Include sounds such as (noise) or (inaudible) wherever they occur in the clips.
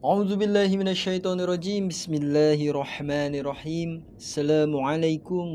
A'udzubillahiminasyaitonirrojim Bismillahirrahmanirrahim. Assalamualaikum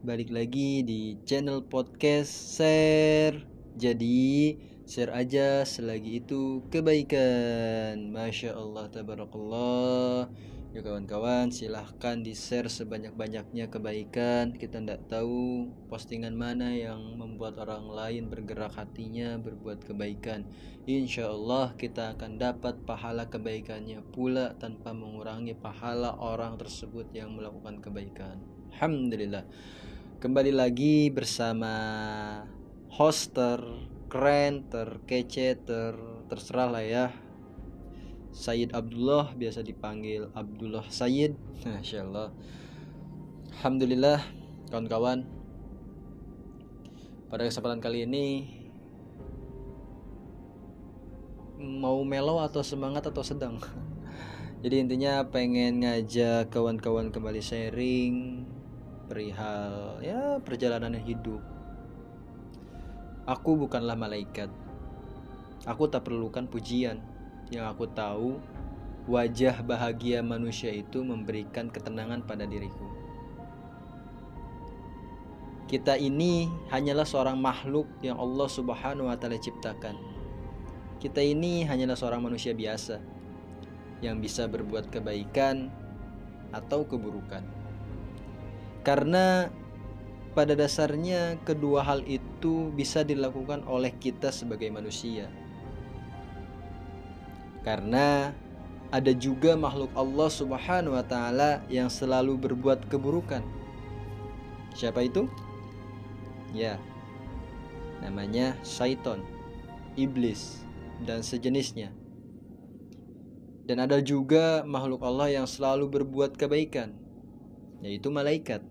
Balik lagi di channel podcast share. Jadi share aja selagi itu kebaikan. Masya Allah Tabarakallah. Ya kawan-kawan silahkan di share sebanyak-banyaknya kebaikan. Kita tidak tahu postingan mana yang membuat orang lain bergerak hatinya berbuat kebaikan. Insya Allah kita akan dapat pahala kebaikannya pula tanpa mengurangi pahala orang tersebut yang melakukan kebaikan. Alhamdulillah. Kembali lagi bersama hoster keren terkece ter terserah lah ya. Sayyid Abdullah biasa dipanggil Abdullah Sayyid. (laughs) Masya Allah Alhamdulillah kawan-kawan. Pada kesempatan kali ini mau melo atau semangat atau sedang? (laughs) Jadi intinya pengen ngajak kawan-kawan kembali sharing perihal ya perjalanan hidup aku bukanlah malaikat aku tak perlukan pujian yang aku tahu, wajah bahagia manusia itu memberikan ketenangan pada diriku. Kita ini hanyalah seorang makhluk yang Allah Subhanahu wa taala ciptakan. Kita ini hanyalah seorang manusia biasa yang bisa berbuat kebaikan atau keburukan. Karena pada dasarnya kedua hal itu bisa dilakukan oleh kita sebagai manusia karena ada juga makhluk Allah Subhanahu wa taala yang selalu berbuat keburukan. Siapa itu? Ya. Namanya syaiton, iblis dan sejenisnya. Dan ada juga makhluk Allah yang selalu berbuat kebaikan, yaitu malaikat.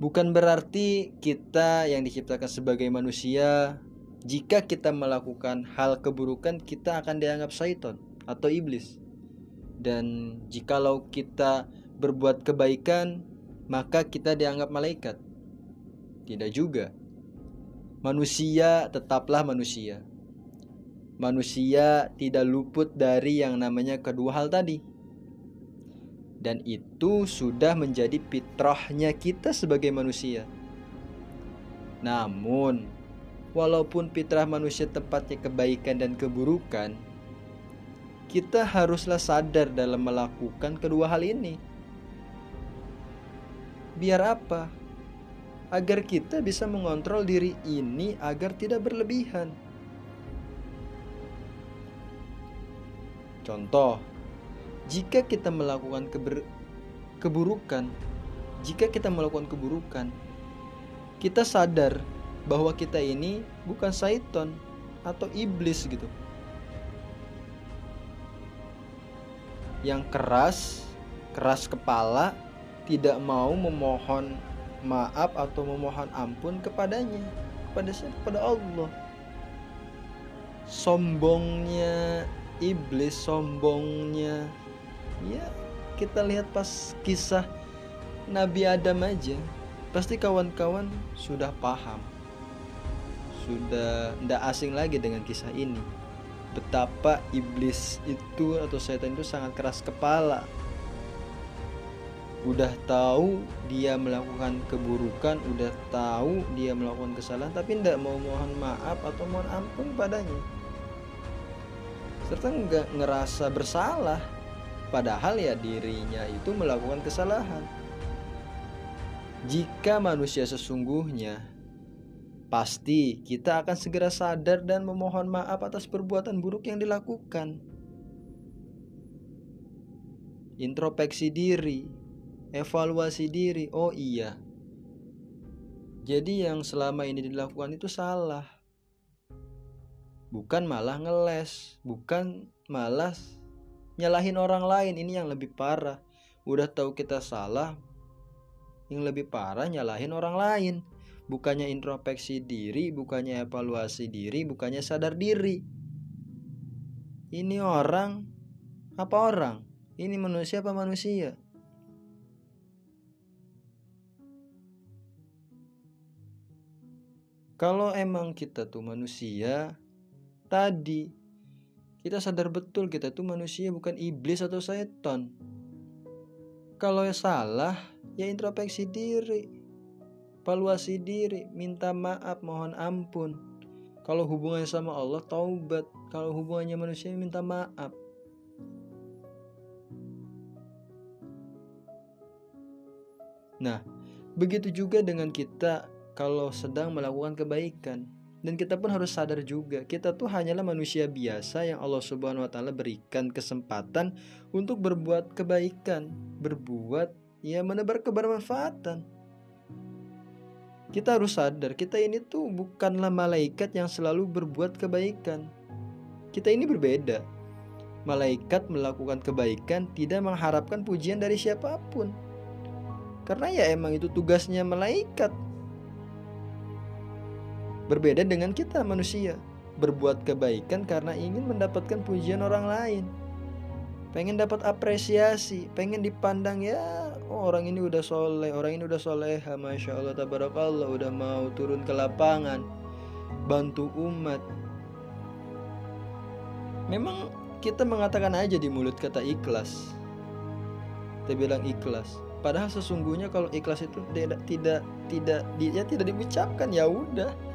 Bukan berarti kita yang diciptakan sebagai manusia jika kita melakukan hal keburukan kita akan dianggap syaitan atau iblis. Dan jikalau kita berbuat kebaikan maka kita dianggap malaikat. Tidak juga. Manusia tetaplah manusia. Manusia tidak luput dari yang namanya kedua hal tadi dan itu sudah menjadi fitrahnya kita sebagai manusia namun walaupun fitrah manusia tempatnya kebaikan dan keburukan, kita haruslah sadar dalam melakukan kedua hal ini. Biar apa? Agar kita bisa mengontrol diri ini agar tidak berlebihan. Contoh, jika kita melakukan keber keburukan, jika kita melakukan keburukan, kita sadar bahwa kita ini bukan syaiton atau iblis gitu. Yang keras, keras kepala, tidak mau memohon maaf atau memohon ampun kepadanya, kepada siapa? Kepada Allah. Sombongnya iblis, sombongnya ya kita lihat pas kisah Nabi Adam aja pasti kawan-kawan sudah paham. Sudah tidak asing lagi dengan kisah ini. Betapa iblis itu atau setan itu sangat keras kepala. Udah tahu dia melakukan keburukan udah tahu dia melakukan kesalahan tapi tidak mau mohon maaf atau mohon ampun padanya. Serta nggak ngerasa bersalah padahal ya dirinya itu melakukan kesalahan jika manusia sesungguhnya pasti kita akan segera sadar dan memohon maaf atas perbuatan buruk yang dilakukan. Introspeksi diri, evaluasi diri. Oh iya. Jadi yang selama ini dilakukan itu salah. Bukan malah ngeles, bukan malah nyalahin orang lain. Ini yang lebih parah. Udah tahu kita salah, yang lebih parah nyalahin orang lain bukannya introspeksi diri, bukannya evaluasi diri, bukannya sadar diri. Ini orang apa orang? Ini manusia apa manusia? kalau emang kita tuh manusia tadi kita sadar betul kita tuh manusia bukan iblis atau setan. Kalau ya salah ya introspeksi diri. Valuasi diri minta maaf mohon ampun. Kalau hubungannya sama Allah taubat. Kalau hubungannya manusia minta maaf. Nah, begitu juga dengan kita kalau sedang melakukan kebaikan. Dan kita pun harus sadar juga, kita tuh hanyalah manusia biasa yang Allah Subhanahu wa taala berikan kesempatan untuk berbuat kebaikan, berbuat ya menebar kebermanfaatan. Kita harus sadar, kita ini tuh bukanlah malaikat yang selalu berbuat kebaikan. Kita ini berbeda. Malaikat melakukan kebaikan tidak mengharapkan pujian dari siapa pun. Karena ya emang itu tugasnya malaikat Berbeda dengan kita manusia, berbuat kebaikan karena ingin mendapatkan pujian orang lain. Pengen dapat apresiasi, pengen dipandang ya, oh orang ini udah soleh, orang ini udah soleh, masya Allah, tabarakallah, udah mau turun ke lapangan, bantu umat. Memang kita mengatakan aja di mulut kata ikhlas, kita bilang ikhlas. Padahal sesungguhnya kalau ikhlas itu tidak tidak tidak dia tidak diucapkan ya udah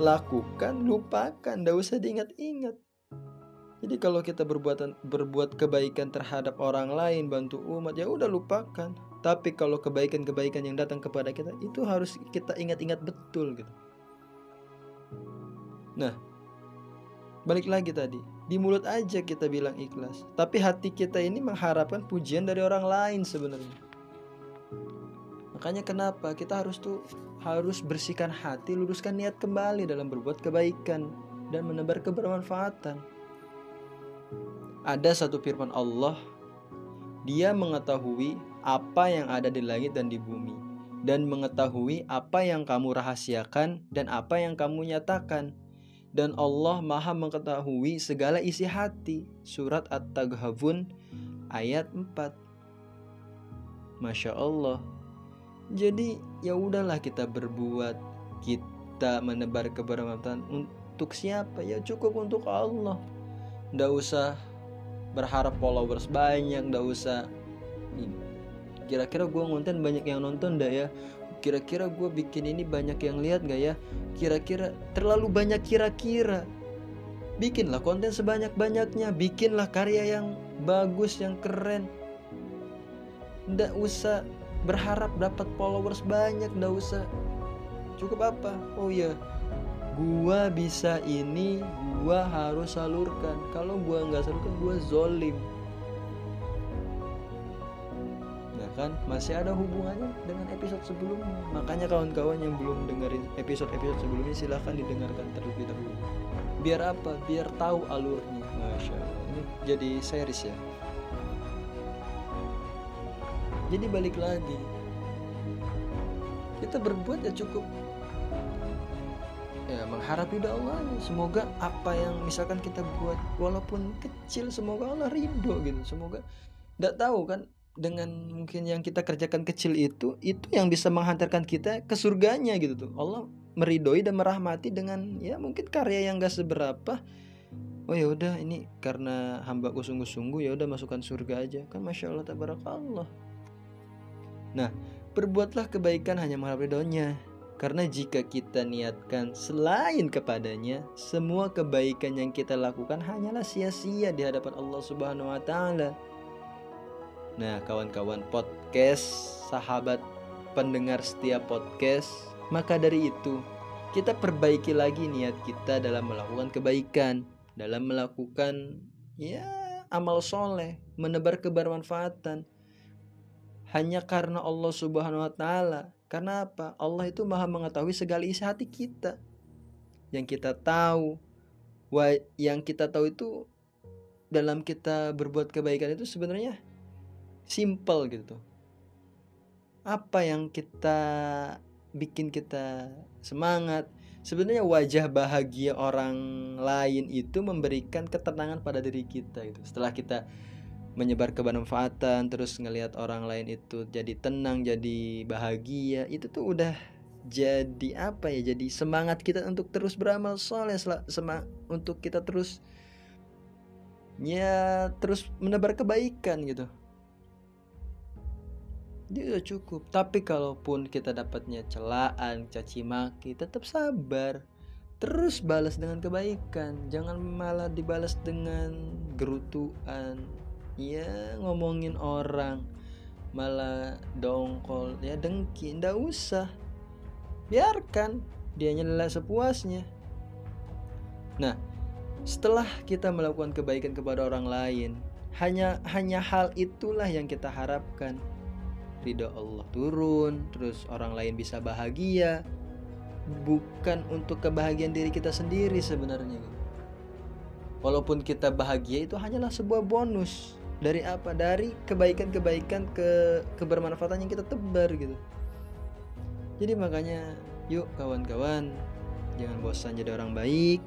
lakukan, lupakan, tidak usah diingat-ingat. Jadi kalau kita berbuat berbuat kebaikan terhadap orang lain, bantu umat, ya udah lupakan. Tapi kalau kebaikan-kebaikan yang datang kepada kita itu harus kita ingat-ingat betul gitu. Nah, balik lagi tadi, di mulut aja kita bilang ikhlas, tapi hati kita ini mengharapkan pujian dari orang lain sebenarnya. Makanya kenapa kita harus tuh harus bersihkan hati, luruskan niat kembali dalam berbuat kebaikan dan menebar kebermanfaatan. Ada satu firman Allah, Dia mengetahui apa yang ada di langit dan di bumi dan mengetahui apa yang kamu rahasiakan dan apa yang kamu nyatakan. Dan Allah Maha mengetahui segala isi hati. Surat At-Taghabun ayat 4. Masya Allah jadi ya udahlah kita berbuat kita menebar kebermanfaatan untuk siapa? Ya cukup untuk Allah. Ndak usah berharap followers banyak ndak usah. Kira-kira gue ngonten banyak yang nonton ndak ya? Kira-kira gue bikin ini banyak yang lihat gak ya? Kira-kira terlalu banyak kira-kira. Bikinlah konten sebanyak-banyaknya bikinlah karya yang bagus yang keren. Ndak usah berharap dapat followers banyak ndak usah. Cukup apa? Oh ya gua bisa ini gua harus salurkan. Kalau gua nggak salurkan gua zolim. Ya kan masih ada hubungannya dengan episode sebelumnya. Makanya kawan-kawan yang belum dengerin episode-episode sebelumnya silahkan didengarkan terlebih dahulu. Biar apa? Biar tahu alurnya. Masya allah ini jadi series ya jadi balik lagi. Kita berbuat ya cukup. Ya mengharap ridho Allah. Semoga apa yang misalkan kita buat walaupun kecil semoga Allah ridho gitu. Semoga tidak tahu kan dengan mungkin yang kita kerjakan kecil itu itu yang bisa menghantarkan kita ke surganya gitu tuh. Allah meridoi dan merahmati dengan ya mungkin karya yang gak seberapa. Oh ya udah ini karena hamba sungguh-sungguh ya udah masukkan surga aja. Kan masya Allah tabarakallah Nah, perbuatlah kebaikan hanya mengharap ridhonya. Karena jika kita niatkan selain kepadanya, semua kebaikan yang kita lakukan hanyalah sia-sia di hadapan Allah Subhanahu wa taala. Nah, kawan-kawan podcast, sahabat pendengar setiap podcast, maka dari itu kita perbaiki lagi niat kita dalam melakukan kebaikan, dalam melakukan ya amal soleh, menebar kebermanfaatan, hanya karena Allah Subhanahu wa taala. Karena apa? Allah itu Maha mengetahui segala isi hati kita. Yang kita tahu, yang kita tahu itu dalam kita berbuat kebaikan itu sebenarnya simple gitu. Apa yang kita bikin kita semangat? Sebenarnya wajah bahagia orang lain itu memberikan ketenangan pada diri kita itu. Setelah kita menyebar kebermanfaatan terus ngelihat orang lain itu jadi tenang jadi bahagia itu tuh udah jadi apa ya jadi semangat kita untuk terus beramal soleh semangat untuk kita terus ya terus menebar kebaikan gitu. Dia udah cukup tapi kalaupun kita dapatnya celaan caci maki tetap sabar. Terus balas dengan kebaikan jangan malah dibalas dengan gerutuan ya ngomongin orang. Malah dongkol. Ya dengki. Ndak usah. Biarkan. Dia nyela sepuasnya. Nah setelah kita melakukan kebaikan kepada orang lain hanya hanya hal itulah yang kita harapkan. Ridho Allah turun terus orang lain bisa bahagia. Bukan untuk kebahagiaan diri kita sendiri sebenarnya. Walaupun kita bahagia itu hanyalah sebuah bonus dari apa? Dari kebaikan-kebaikan ke kebermanfaatan yang kita tebar gitu. Jadi makanya yuk kawan-kawan jangan bosan jadi orang baik.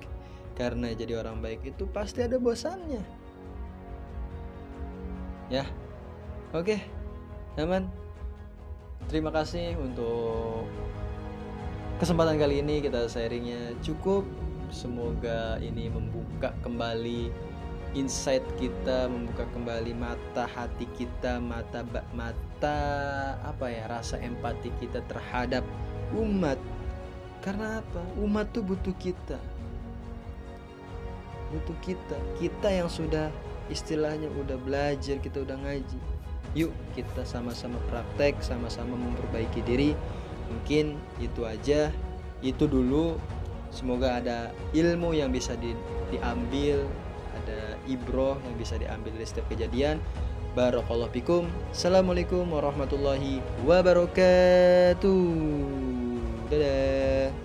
Karena jadi orang baik itu pasti ada bosannya. Ya. Oke teman. Terima kasih untuk kesempatan kali ini kita sharingnya. Cukup. Semoga ini membuka kembali insight kita membuka kembali mata hati kita mata mata apa ya rasa empati kita terhadap umat. Karena apa? Umat tuh butuh kita. Butuh kita. Kita yang sudah istilahnya udah belajar kita udah ngaji. Yuk kita sama-sama praktek sama-sama memperbaiki diri. Mungkin itu aja. Itu dulu. Semoga ada ilmu yang bisa di, diambil ada ibroh yang bisa diambil dari setiap kejadian Barakallahu fikum. Assalamualaikum warahmatullahi wabarakatuh. Dadah.